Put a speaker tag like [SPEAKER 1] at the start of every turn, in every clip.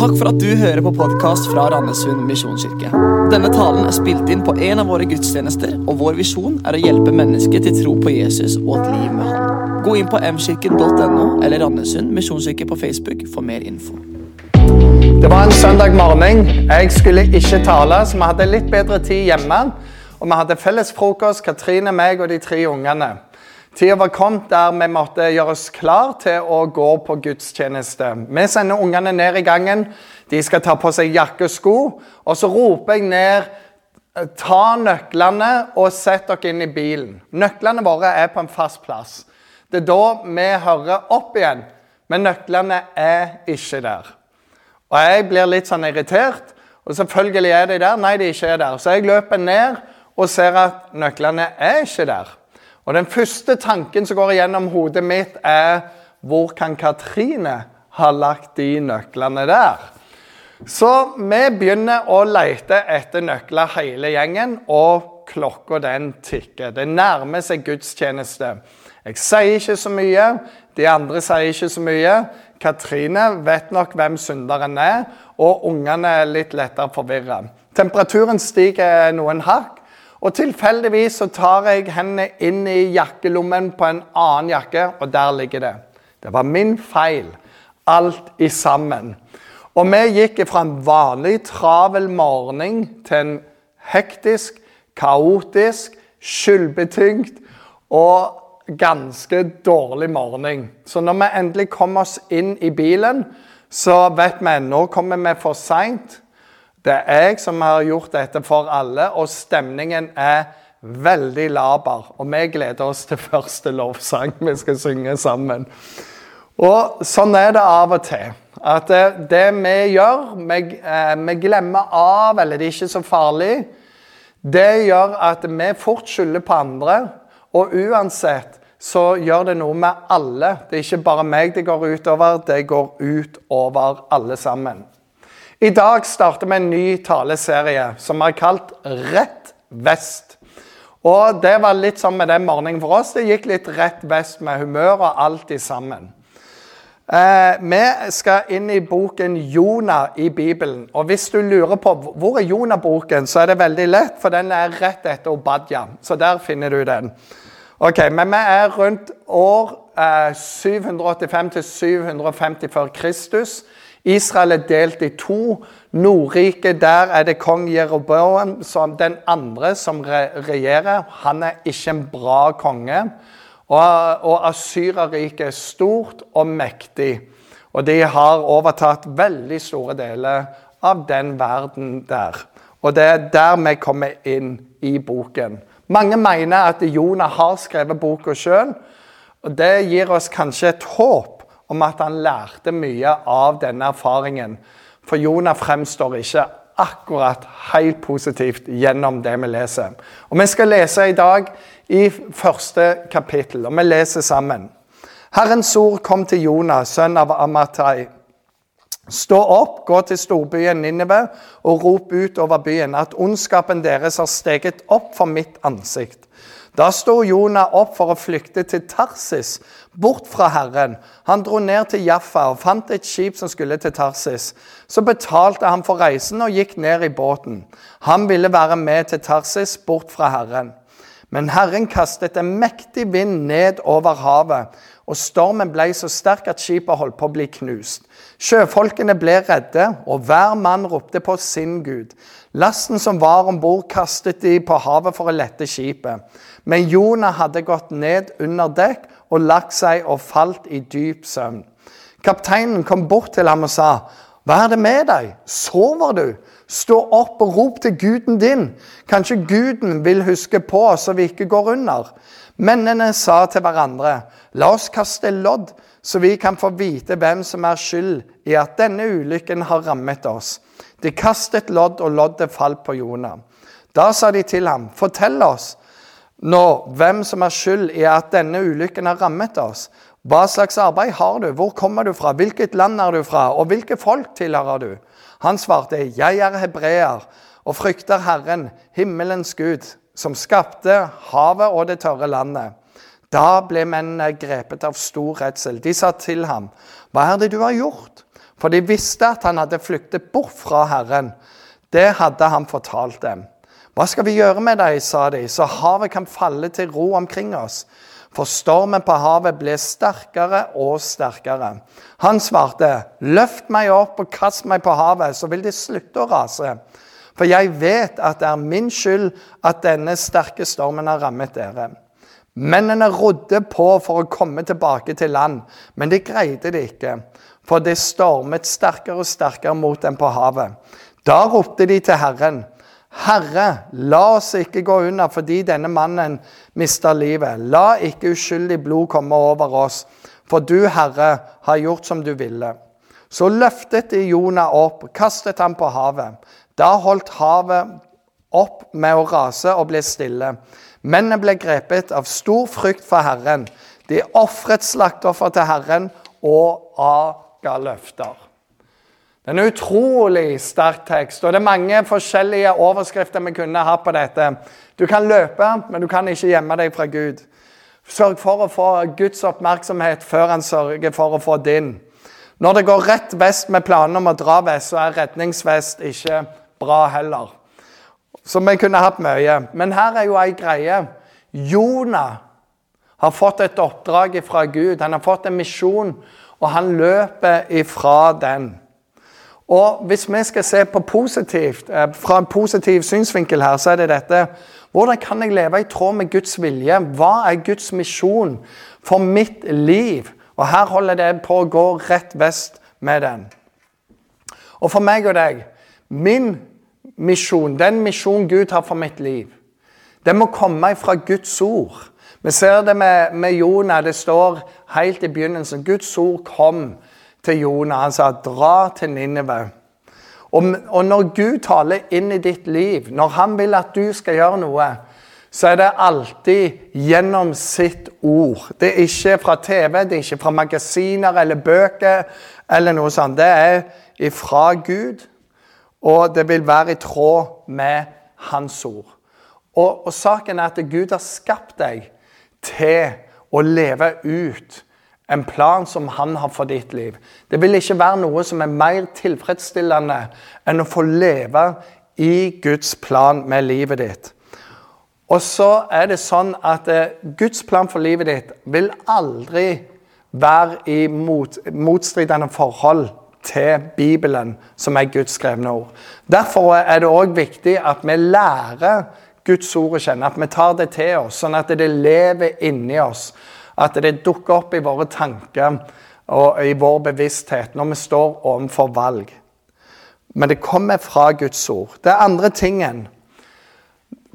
[SPEAKER 1] Takk for at du hører på podkast fra Randesund misjonskirke. Denne talen er spilt inn på en av våre gudstjenester, og vår visjon er å hjelpe mennesker til tro på Jesus og et liv med Han. Gå inn på mkirken.no eller Randesund misjonskirke på Facebook for mer info.
[SPEAKER 2] Det var en søndag morgen. Jeg skulle ikke tale, så vi hadde litt bedre tid hjemme. Og vi hadde felles frokost, Katrine, meg og de tre ungene. Tida var kommet der vi måtte gjøre oss klar til å gå på gudstjeneste. Vi sender ungene ned i gangen. De skal ta på seg jakke og sko. Og så roper jeg ned Ta nøklene og sett dere inn i bilen. Nøklene våre er på en fast plass. Det er da vi hører opp igjen. Men nøklene er ikke der. Og jeg blir litt sånn irritert. Og selvfølgelig er de der. Nei, de ikke er der. Så jeg løper ned og ser at nøklene er ikke der. Og Den første tanken som går igjennom hodet mitt, er hvor kan Katrine ha lagt de nøklene der? Så vi begynner å lete etter nøkler hele gjengen, og klokka den tikker. Det nærmer seg gudstjeneste. Jeg sier ikke så mye, de andre sier ikke så mye. Katrine vet nok hvem synderen er, og ungene er litt lettere forvirra. Temperaturen stiger noen hakk, og tilfeldigvis så tar jeg hendene inn i jakkelommen på en annen jakke, og der ligger det. Det var min feil, alt i sammen. Og vi gikk fra en vanlig travel morgen til en hektisk, kaotisk, skyldbetyngt og ganske dårlig morgen. Så når vi endelig kom oss inn i bilen, så vet vi nå kommer vi for seint. Det er jeg som har gjort dette for alle, og stemningen er veldig laber. Og vi gleder oss til første lovsang vi skal synge sammen. Og sånn er det av og til. At det, det vi gjør, vi, eh, vi, glemmer av, eller det er ikke så farlig, det gjør at vi fort skylder på andre. Og uansett så gjør det noe med alle. Det er ikke bare meg det går utover, det går utover alle sammen. I dag starter vi en ny taleserie som vi har kalt Rett vest. Og Det var litt sånn med den morgenen for oss. Det gikk litt rett vest med humør og alt i sammen. Eh, vi skal inn i boken Jonah i Bibelen. Og Hvis du lurer på hvor er Jonah-boken, så er det veldig lett, for den er rett etter Obadja. Så der finner du den. Ok, Men vi er rundt år eh, 785 til 750 før Kristus. Israel er delt i to. Nordriket, der er det kong Jeroboam som den andre som regjerer. Han er ikke en bra konge. Og, og Asyrerriket er stort og mektig. Og de har overtatt veldig store deler av den verden der. Og det er der vi kommer inn i boken. Mange mener at Jonah har skrevet boka sjøl. Det gir oss kanskje et håp om at han lærte mye av denne erfaringen. For Jonah fremstår ikke akkurat helt positivt gjennom det vi leser. Og Vi skal lese i dag i første kapittel, og vi leser sammen. Herrens ord kom til Jonah, sønn av Amatai. Stå opp, gå til storbyen Ninive og rop ut over byen at ondskapen deres har steget opp for mitt ansikt. Da sto Jonah opp for å flykte til Tarsis, bort fra Herren. Han dro ned til Jaffa og fant et skip som skulle til Tarsis. Så betalte han for reisen og gikk ned i båten. Han ville være med til Tarsis, bort fra Herren. Men Herren kastet en mektig vind ned over havet, og stormen ble så sterk at skipet holdt på å bli knust. Sjøfolkene ble redde, og hver mann ropte på sin gud. Lasten som var om bord, kastet de på havet for å lette skipet. Men Jonah hadde gått ned under dekk og lagt seg og falt i dyp søvn. Kapteinen kom bort til ham og sa, 'Hva er det med deg? Sover du? Stå opp og rop til guden din.' 'Kanskje guden vil huske på oss så vi ikke går under.' Mennene sa til hverandre, 'La oss kaste lodd, så vi kan få vite hvem som er skyld i at denne ulykken har rammet oss.' De kastet lodd, og loddet falt på Jonah. Da sa de til ham, 'Fortell oss, nå hvem som er skyld i at denne ulykken har rammet oss. Hva slags arbeid har du, hvor kommer du fra, hvilket land er du fra, og hvilke folk tilhører du? Han svarte, jeg er hebreer og frykter Herren, himmelens Gud, som skapte havet og det tørre landet. Da ble mennene grepet av stor redsel. De sa til ham, hva er det du har gjort? For de visste at han hadde flyktet bort fra Herren. Det hadde han fortalt dem. Hva skal vi gjøre med deg, sa de, så havet kan falle til ro omkring oss? For stormen på havet ble sterkere og sterkere. Han svarte, løft meg opp og kast meg på havet, så vil det slutte å rase. For jeg vet at det er min skyld at denne sterke stormen har rammet dere. Mennene rodde på for å komme tilbake til land, men de greide det ikke, for det stormet sterkere og sterkere mot dem på havet. Da ropte de til Herren. Herre, la oss ikke gå unna fordi denne mannen mister livet. La ikke uskyldig blod komme over oss, for du, Herre, har gjort som du ville. Så løftet de Jonah opp, kastet ham på havet. Da holdt havet opp med å rase og ble stille. Mennene ble grepet av stor frykt for Herren. De ofret slakteoffer til Herren og aga løfter. Det er en utrolig sterk tekst, og det er mange forskjellige overskrifter vi kunne hatt på dette. Du kan løpe, men du kan ikke gjemme deg fra Gud. Sørg for å få Guds oppmerksomhet før han sørger for å få din. Når det går rett vest med planen om å dra vest, så er redningsvest ikke bra heller. Så vi kunne hatt mye. Men her er jo ei greie. Jonah har fått et oppdrag fra Gud. Han har fått en misjon, og han løper ifra den. Og hvis vi skal se på positivt, eh, fra en positiv synsvinkel her, så er det dette Hvordan kan jeg leve i tråd med Guds vilje? Hva er Guds misjon for mitt liv? Og her holder det på å gå rett vest med den. Og for meg og deg Min misjon, den misjon Gud har for mitt liv, den må komme fra Guds ord. Vi ser det med, med Jonah. Det står helt i begynnelsen. Guds ord kom til Jonah. Han sa 'dra til Ninive'. Og, og, når Gud taler inn i ditt liv, når han vil at du skal gjøre noe, så er det alltid gjennom sitt ord. Det er ikke fra TV, det er ikke fra magasiner eller bøker eller noe sånt. Det er ifra Gud, og det vil være i tråd med Hans ord. Og, og saken er at Gud har skapt deg til å leve ut en plan som han har for ditt liv. Det vil ikke være noe som er mer tilfredsstillende enn å få leve i Guds plan med livet ditt. Og så er det sånn at eh, Guds plan for livet ditt vil aldri være i mot, motstridende forhold til Bibelen, som er Guds skrevne ord. Derfor er det òg viktig at vi lærer Guds ord å kjenne, at vi tar det til oss, sånn at det lever inni oss. At det dukker opp i våre tanker og i vår bevissthet når vi står overfor valg. Men det kommer fra Guds ord. Det andre tingen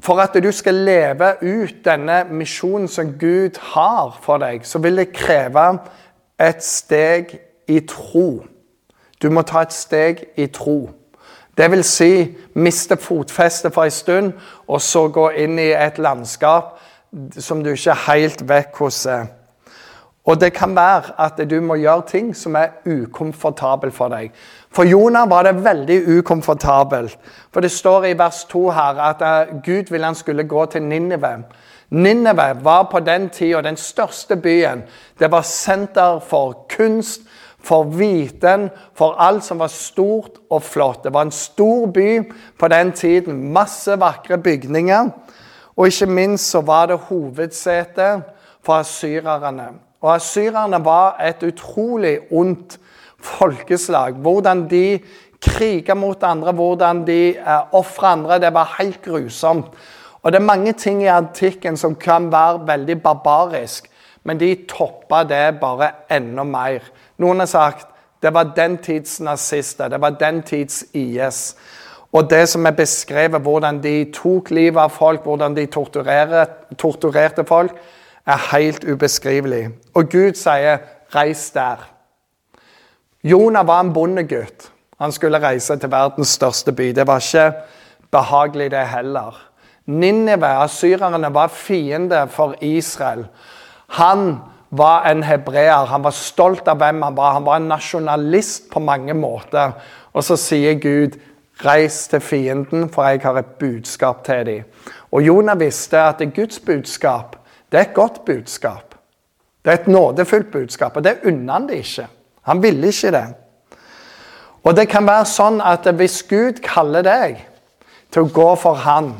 [SPEAKER 2] For at du skal leve ut denne misjonen som Gud har for deg, så vil det kreve et steg i tro. Du må ta et steg i tro. Det vil si miste fotfestet for en stund, og så gå inn i et landskap som du ikke er helt vekk hos. Og det kan være at du må gjøre ting som er ukomfortabel for deg. For Jonah var det veldig ukomfortabelt. For det står i vers 2 her at eh, Gud ville han skulle gå til Ninive. Ninive var på den tida den største byen. Det var senter for kunst, for viten, for alt som var stort og flott. Det var en stor by på den tiden. Masse vakre bygninger. Og ikke minst så var det hovedsete for asyrerne. Og asyrerne var et utrolig ondt folkeslag. Hvordan de kriga mot andre, hvordan de eh, ofra andre. Det var helt grusomt. Og det er mange ting i antikken som kan være veldig barbarisk, men de toppa det bare enda mer. Noen har sagt det var den tids nazister, det var den tids IS. Og det som er beskrevet, hvordan de tok livet av folk, hvordan de torturerte folk, er helt ubeskrivelig. Og Gud sier 'reis der'. Jonah var en bondegutt. Han skulle reise til verdens største by. Det var ikke behagelig, det heller. Ninive, asyrerne, var fiende for Israel. Han var en hebreer. Han var stolt av hvem han var. Han var en nasjonalist på mange måter. Og så sier Gud, 'Reis til fienden, for jeg har et budskap til dem'. Og Jonah visste at Guds budskap det er et godt budskap. Det er et nådefullt budskap, og det unner han det ikke. Han ville ikke det. Og det kan være sånn at hvis Gud kaller deg til å gå for Han,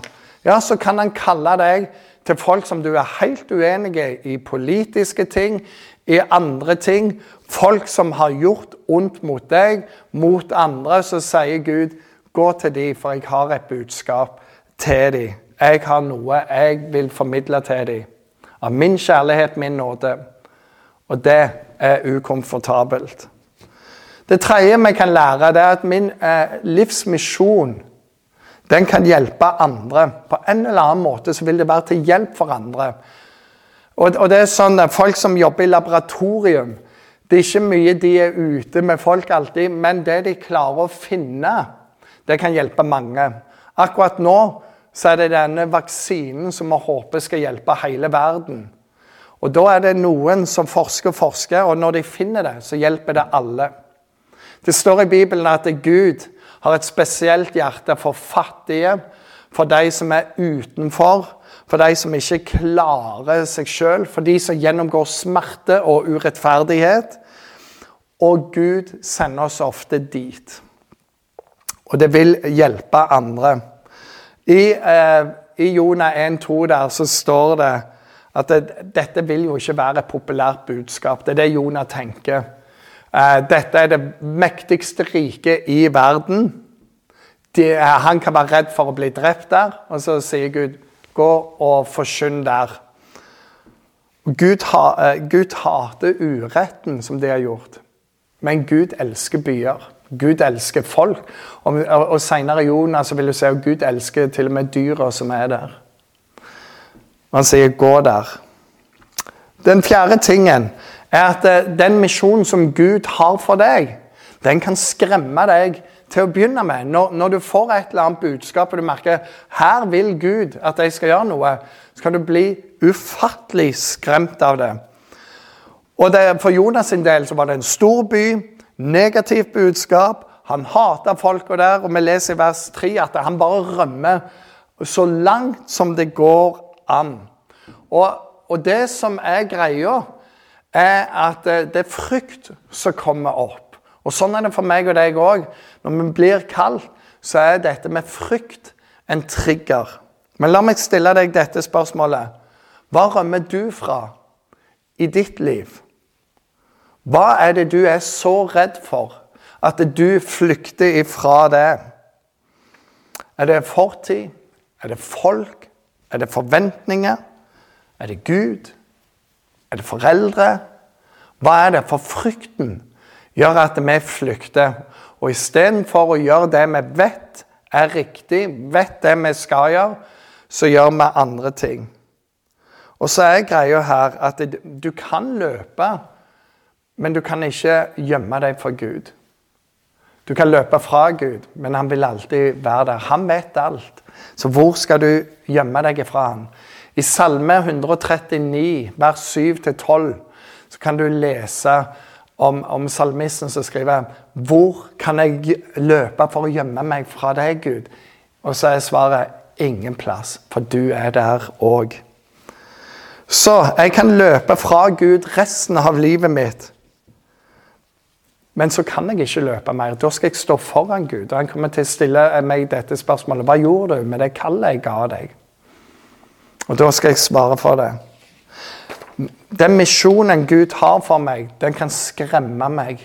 [SPEAKER 2] ja, så kan han kalle deg til folk som du er helt uenige i politiske ting, i andre ting. Folk som har gjort ondt mot deg, mot andre. Så sier Gud, gå til dem, for jeg har et budskap til dem. Jeg har noe jeg vil formidle til dem. Av min kjærlighet, min nåde. Og det er ukomfortabelt. Det tredje vi kan lære, det er at min eh, livsmisjon den kan hjelpe andre. På en eller annen måte så vil det være til hjelp for andre. Og, og det er sånn at Folk som jobber i laboratorium Det er ikke mye de er ute med folk alltid, men det de klarer å finne, det kan hjelpe mange. Akkurat nå så er det denne vaksinen som vi håper skal hjelpe hele verden. Og Da er det noen som forsker og forsker, og når de finner det, så hjelper det alle. Det står i Bibelen at Gud har et spesielt hjerte for fattige, for de som er utenfor, for de som ikke klarer seg sjøl, for de som gjennomgår smerte og urettferdighet. Og Gud sender oss ofte dit. Og det vil hjelpe andre. I, eh, i Jonah 1,2 der så står det at det, dette vil jo ikke være et populært budskap. Det er det Jonah tenker. Eh, dette er det mektigste riket i verden. De, eh, han kan være redd for å bli drept der, og så sier Gud gå og forsyn der. Gud, ha, eh, Gud hater uretten som de har gjort, men Gud elsker byer. Gud elsker folk. Og, og, Senere i Jonas vil du se at Gud elsker til og med dyra som er der. Han sier 'gå der'. Den fjerde tingen er at eh, den misjonen som Gud har for deg, den kan skremme deg til å begynne med. Når, når, du får et eller annet budskap og du merker her vil Gud at jeg skal gjøre noe, så kan du bli ufattelig skremt av det. Og det, For Jonas sin del så var det en stor by, negativt budskap. Han hata folka der, og vi leser i vers 3 at han bare rømmer så langt som det går an. Og, og det som er greia, er at det er frykt som kommer opp. Og Sånn er det for meg og deg òg. Når vi blir kalt, så er dette med frykt en trigger. Men la meg stille deg dette spørsmålet. Hva rømmer du fra i ditt liv? Hva er det du er så redd for at du flykter ifra det? Er det fortid? Er det folk? Er det forventninger? Er det Gud? Er det foreldre? Hva er det? For frykten gjør at vi flykter. Og istedenfor å gjøre det vi vet er riktig, vet det vi skal gjøre, så gjør vi andre ting. Og så er greia her at du kan løpe men du kan ikke gjemme deg for Gud. Du kan løpe fra Gud, men han vil alltid være der. Han vet alt. Så hvor skal du gjemme deg fra han? I Salme 139, vers 7-12, så kan du lese om, om salmisten som skriver Hvor kan jeg løpe for å gjemme meg fra deg, Gud? Og så er svaret ingen plass, for du er der òg. Så jeg kan løpe fra Gud resten av livet mitt. Men så kan jeg ikke løpe mer. Da skal jeg stå foran Gud. Og han kommer til å stille meg dette spørsmålet. Hva gjorde du med det kallet jeg ga deg? Og da skal jeg svare for det. Den misjonen Gud har for meg, den kan skremme meg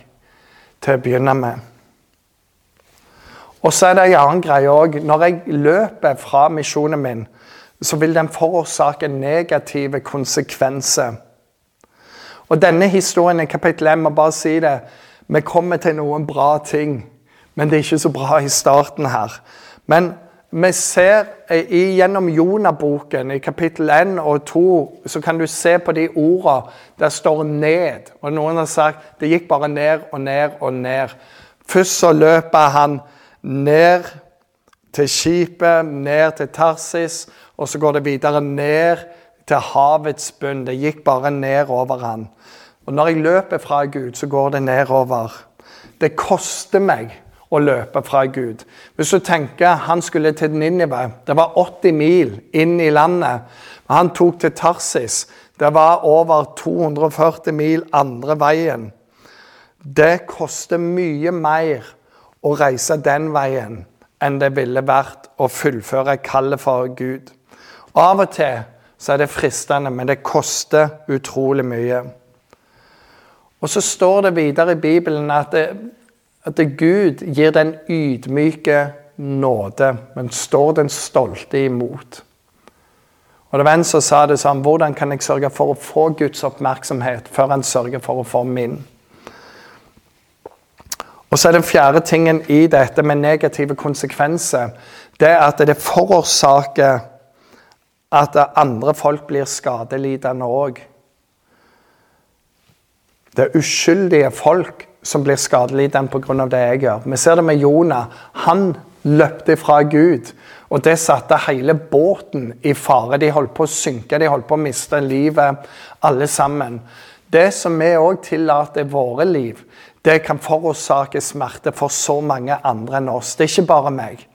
[SPEAKER 2] til å begynne med. Og så er det en annen greie òg. Når jeg løper fra misjonen min, så vil den forårsake negative konsekvenser. Og denne historien i kapittel 1 må bare si det vi kommer til noen bra ting, men det er ikke så bra i starten her. Men vi ser gjennom Jonah-boken, i kapittel 1 og 2, så kan du se på de ordene der står 'ned'. Og Noen har sagt det gikk bare ned og ned og ned. Først så løper han ned til skipet, ned til Tarsis, og så går det videre ned til havets bunn. Det gikk bare ned over han. Og når jeg løper fra Gud, så går det nedover. Det koster meg å løpe fra Gud. Hvis du tenker han skulle til Ninive Det var 80 mil inn i landet. Han tok til Tarsis. Det var over 240 mil andre veien. Det koster mye mer å reise den veien enn det ville vært å fullføre kallet for Gud. Av og til så er det fristende, men det koster utrolig mye. Og så står det videre i Bibelen at, det, at Gud gir den ydmyke nåde, men står den stolte imot. Og det var En som sa det sånn Hvordan kan jeg sørge for å få Guds oppmerksomhet før han sørger for å få min? Og så er Den fjerde tingen i dette med negative konsekvenser det er at det forårsaker at andre folk blir skadelidende òg. Det er uskyldige folk som blir skadelidende pga. det jeg gjør. Vi ser det med Jonah. Han løpte fra Gud. Og det satte hele båten i fare. De holdt på å synke, de holdt på å miste livet, alle sammen. Det som vi òg tillater våre liv, det kan forårsake smerte for så mange andre enn oss. Det er ikke bare meg.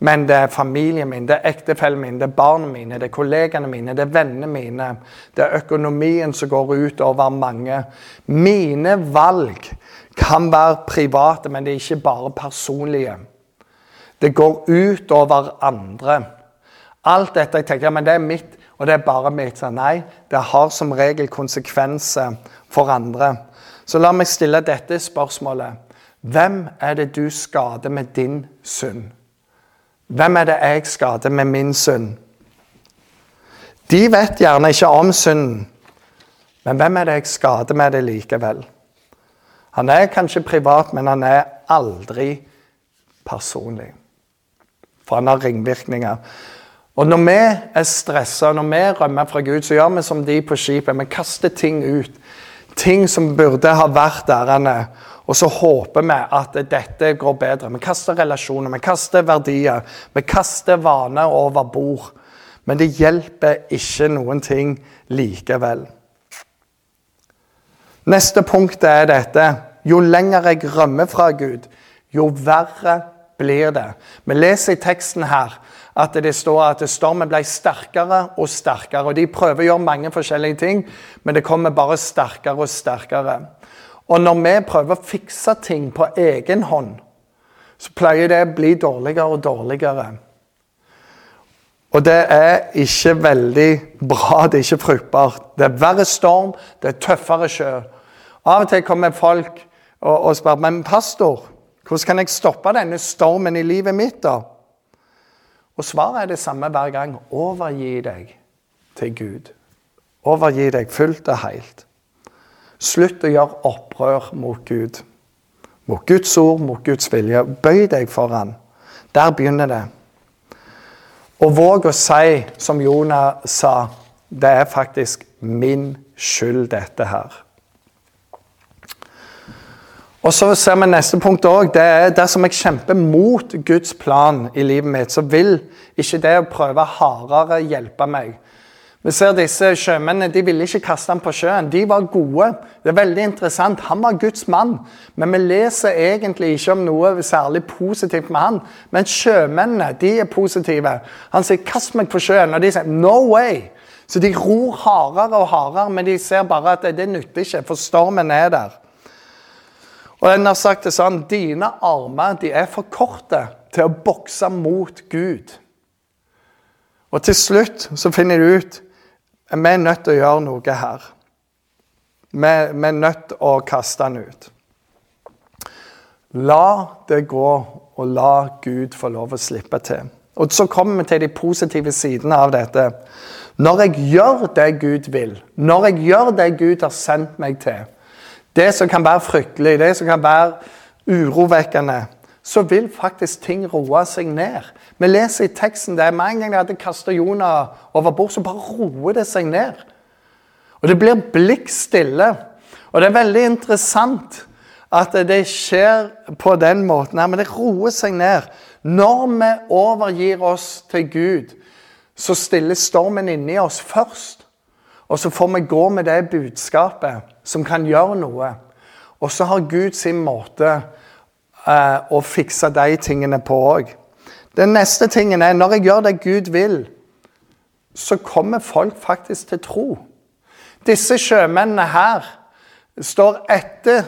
[SPEAKER 2] Men det er familien min, det er ektefellen min, det er barna mine, det er kollegene mine, det er vennene mine. Det er økonomien som går ut over mange. Mine valg kan være private, men det er ikke bare personlige. Det går ut over andre. Alt dette jeg tenker, men det er mitt, og det er bare mitt. Nei, det har som regel konsekvenser for andre. Så la meg stille dette spørsmålet. Hvem er det du skader med din synd? Hvem er det jeg skader med min synd? De vet gjerne ikke om synden, men hvem er det jeg skader med det likevel? Han er kanskje privat, men han er aldri personlig for han har ringvirkninger. Og når vi er stressa, når vi rømmer fra Gud, så gjør vi som de på skipet. Vi kaster ting ut. Ting som burde ha vært der. Og så håper vi at dette går bedre. Vi kaster relasjoner, vi kaster verdier. Vi kaster vaner over bord. Men det hjelper ikke noen ting likevel. Neste punkt er dette. Jo lenger jeg rømmer fra Gud, jo verre blir det. Vi leser i teksten her at det står at stormen ble sterkere og sterkere. og De prøver å gjøre mange forskjellige ting, men det kommer bare sterkere og sterkere. Og når vi prøver å fikse ting på egen hånd, så pleier det å bli dårligere og dårligere. Og det er ikke veldig bra, det er ikke fruktbart. Det er verre storm, det er tøffere sjø. Av og til kommer folk og, og spør men pastor, hvordan kan jeg stoppe denne stormen i livet mitt, da? Og svaret er det samme hver gang. Overgi deg til Gud. Overgi deg fullt og helt. Slutt å gjøre opprør mot Gud. Mot Guds ord, mot Guds vilje. Bøy deg for Han. Der begynner det. Og våg å si, som Jonah sa, det er faktisk min skyld, dette her. Og så ser vi neste punkt òg. Det er dersom jeg kjemper mot Guds plan i livet mitt, så vil ikke det å prøve hardere hjelpe meg. Vi ser disse sjømennene de ville ikke kaste ham på sjøen. De var gode. Det er veldig interessant. Han var Guds mann. Men vi leser egentlig ikke om noe særlig positivt med han. Men sjømennene de er positive. Han sier 'kast meg på sjøen', og de sier 'no way'. Så de ror hardere og hardere, men de ser bare at det, nytter ikke, for stormen er der. Og den har sagt det sånn Dine armer de er for korte til å bokse mot Gud. Og til slutt så finner de ut vi er nødt til å gjøre noe her. Vi, er nødt til å kaste den ut. La det gå, og la Gud få lov å slippe til. Og Så kommer vi til de positive sidene av dette. Når jeg gjør det Gud vil, når jeg gjør det Gud har sendt meg til, det som kan være fryktelig, det som kan være urovekkende, så vil faktisk ting roe seg ned. Vi leser i teksten det med en gang de hadde kasta Jonah over bord, så bare roer det seg ned. Og det blir blikk stille. Og det er veldig interessant at det skjer på den måten her, men det roer seg ned. Når vi overgir oss til Gud, så stiller stormen inni oss først. Og så får vi gå med det budskapet som kan gjøre noe. Og så har Gud sin måte eh, å fikse de tingene på òg. Den neste tingen er når jeg gjør det Gud vil, så kommer folk faktisk til tro. Disse sjømennene her står etter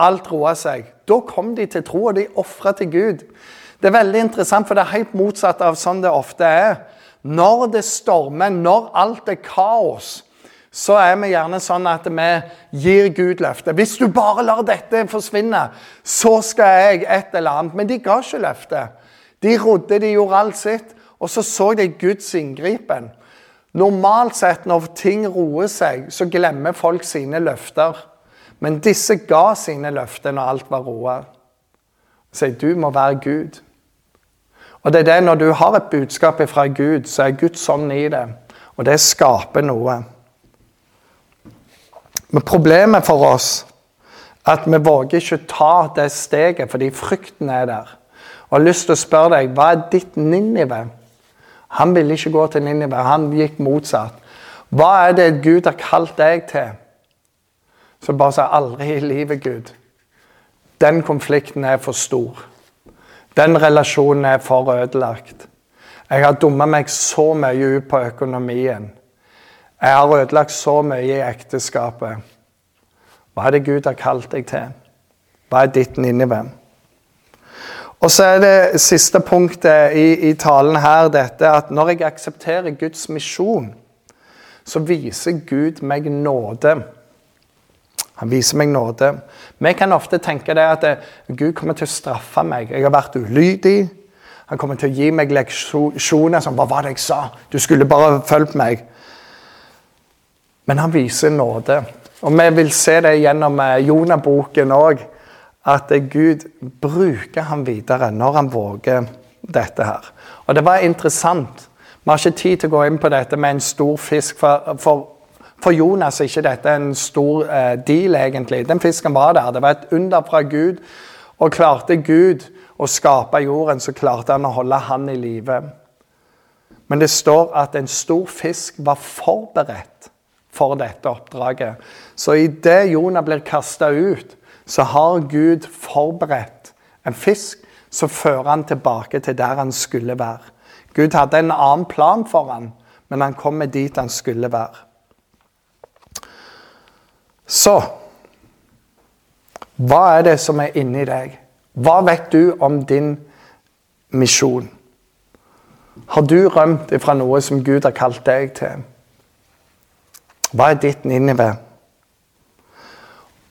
[SPEAKER 2] alt roa seg. Da kom de til tro, og de ofra til Gud. Det er veldig interessant, for det er helt motsatt av sånn det ofte er. Når det stormer, når alt er kaos, så er vi gjerne sånn at vi gir Gud løftet. Hvis du bare lar dette forsvinne, så skal jeg et eller annet. Men de ga ikke løftet. De rodde, de gjorde alt sitt. Og så så de Guds inngripen. Normalt sett når ting roer seg, så glemmer folk sine løfter. Men disse ga sine løfter når alt var roa. Sier du må være Gud. Og det er det når du har et budskap fra Gud, så er Guds ånd i det. Og det skaper noe. Men problemet for oss er at vi våger ikke ta det steget fordi frykten er der. Og jeg har lyst til å spørre deg, hva er ditt Ninive? Han ville ikke gå til Ninive, han gikk motsatt. Hva er det Gud har kalt deg til? Så bare si aldri i livet, Gud. Den konflikten er for stor. Den relasjonen er for ødelagt. Jeg har dumma meg så mye ut på økonomien. Jeg har ødelagt så mye i ekteskapet. Hva er det Gud har kalt deg til? Hva er ditt Ninive? Og så er det siste punktet i, i, talen her dette at når jeg aksepterer Guds misjon, så viser Gud meg nåde. Han viser meg nåde. Vi kan ofte tenke det at Gud kommer til å straffe meg. Jeg har vært ulydig. Han kommer til å gi meg leksjoner som Hva var det jeg sa? Du skulle bare fulgt meg. Men han viser nåde. Og vi vil se det gjennom eh, Jonah-boken òg at Gud bruker ham videre når han våger dette her. Og det var interessant. Vi har ikke tid til å gå inn på dette med en stor fisk. For, for, for Jonas er ikke dette en stor eh, deal, egentlig. Den fisken var der. Det var et under fra Gud. Og klarte Gud å skape jorden, så klarte han å holde han i live. Men det står at en stor fisk var forberedt for dette oppdraget. Så idet Jonah blir kasta ut, så har Gud forberedt en fisk som fører han tilbake til der han skulle være. Gud hadde en annen plan for han, men han kommer dit han skulle være. Så Hva er det som er inni deg? Hva vet du om din misjon? Har du rømt fra noe som Gud har kalt deg til? Hva er ditt Ninive?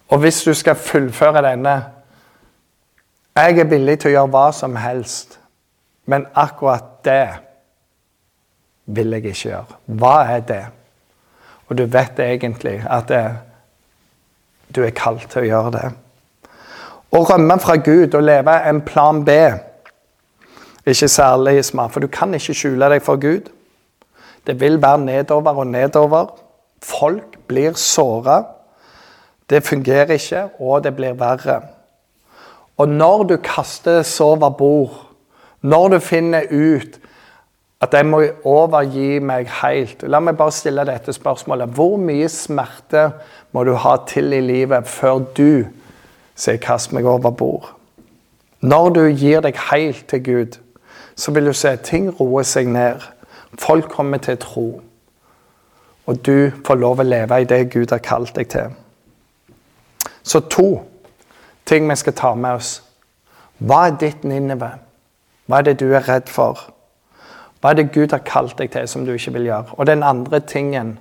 [SPEAKER 2] Og hvis du skal fullføre denne Jeg er villig til å gjøre hva som helst, men akkurat det vil jeg ikke gjøre. Hva er det? Og du vet egentlig at det, du er kalt til å gjøre det. Å rømme fra Gud og leve en plan B ikke særlig smart, for du kan ikke skjule deg for Gud. Det vil være nedover og nedover. Folk blir såra. Det fungerer ikke, og det blir verre. Og når du kaster så over bord, når du finner ut at jeg må overgi meg helt La meg bare stille dette spørsmålet. Hvor mye smerte må du ha til i livet før du sier 'kast meg over bord'? Når du gir deg helt til Gud, så vil du se ting roer seg ned. Folk kommer til tro. Og du får lov å leve i det Gud har kalt deg til. Så to ting vi skal ta med oss. Hva er ditt Ninneve? Hva er det du er redd for? Hva er det Gud har kalt deg til som du ikke vil gjøre? Og den andre tingen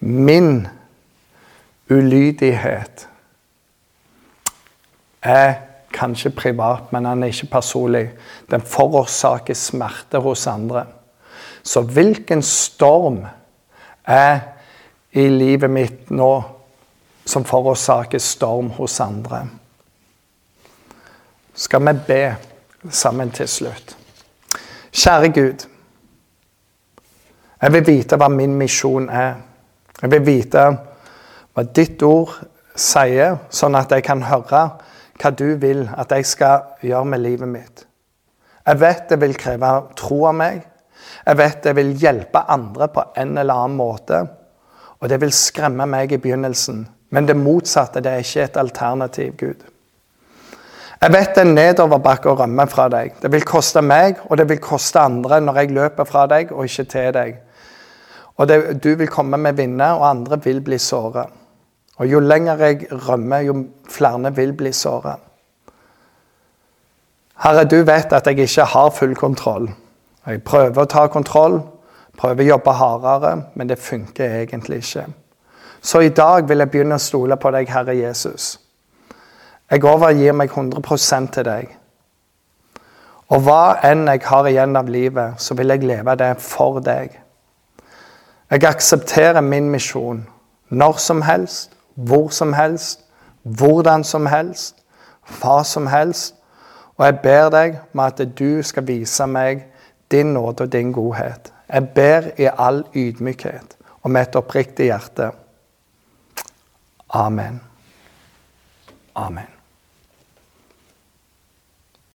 [SPEAKER 2] Min ulydighet er kanskje privat, men den er ikke personlig. Den forårsaker smerte hos andre. Så hvilken storm er i livet mitt nå som forårsaker storm hos andre. Skal vi be sammen til slutt? Kjære Gud. Jeg vil vite hva min misjon er. Jeg vil vite hva ditt ord sier, sånn at jeg kan høre hva du vil at jeg skal gjøre med livet mitt. Jeg vet det vil kreve tro av meg. Jeg vet det vil hjelpe andre på en eller annen måte. Og det vil skremme meg i begynnelsen. Men det motsatte det er ikke et alternativ, Gud. Jeg vet det er nedoverbakke å rømme fra deg. Det vil koste meg, og det vil koste andre når jeg løper fra deg og ikke til deg. Og det, Du vil komme med vinner, og andre vil bli såra. Og jo lenger jeg rømmer, jo flere vil bli såret. Herre, du vet at jeg ikke har full kontroll. Jeg prøver å ta kontroll, prøver å jobbe hardere, men det funker egentlig ikke. Så i dag vil jeg begynne å stole på deg, Herre Jesus. Jeg overgir meg 100% til deg. Og hva enn jeg har igjen av livet, så vil jeg leve det for deg. Jeg aksepterer min misjon når som helst, hvor som helst, hvordan som helst, hva som helst. Og jeg ber deg om at du skal vise meg din nåde og din godhet. Jeg ber i all ydmykhet og med et oppriktig hjerte. Amen. Amen.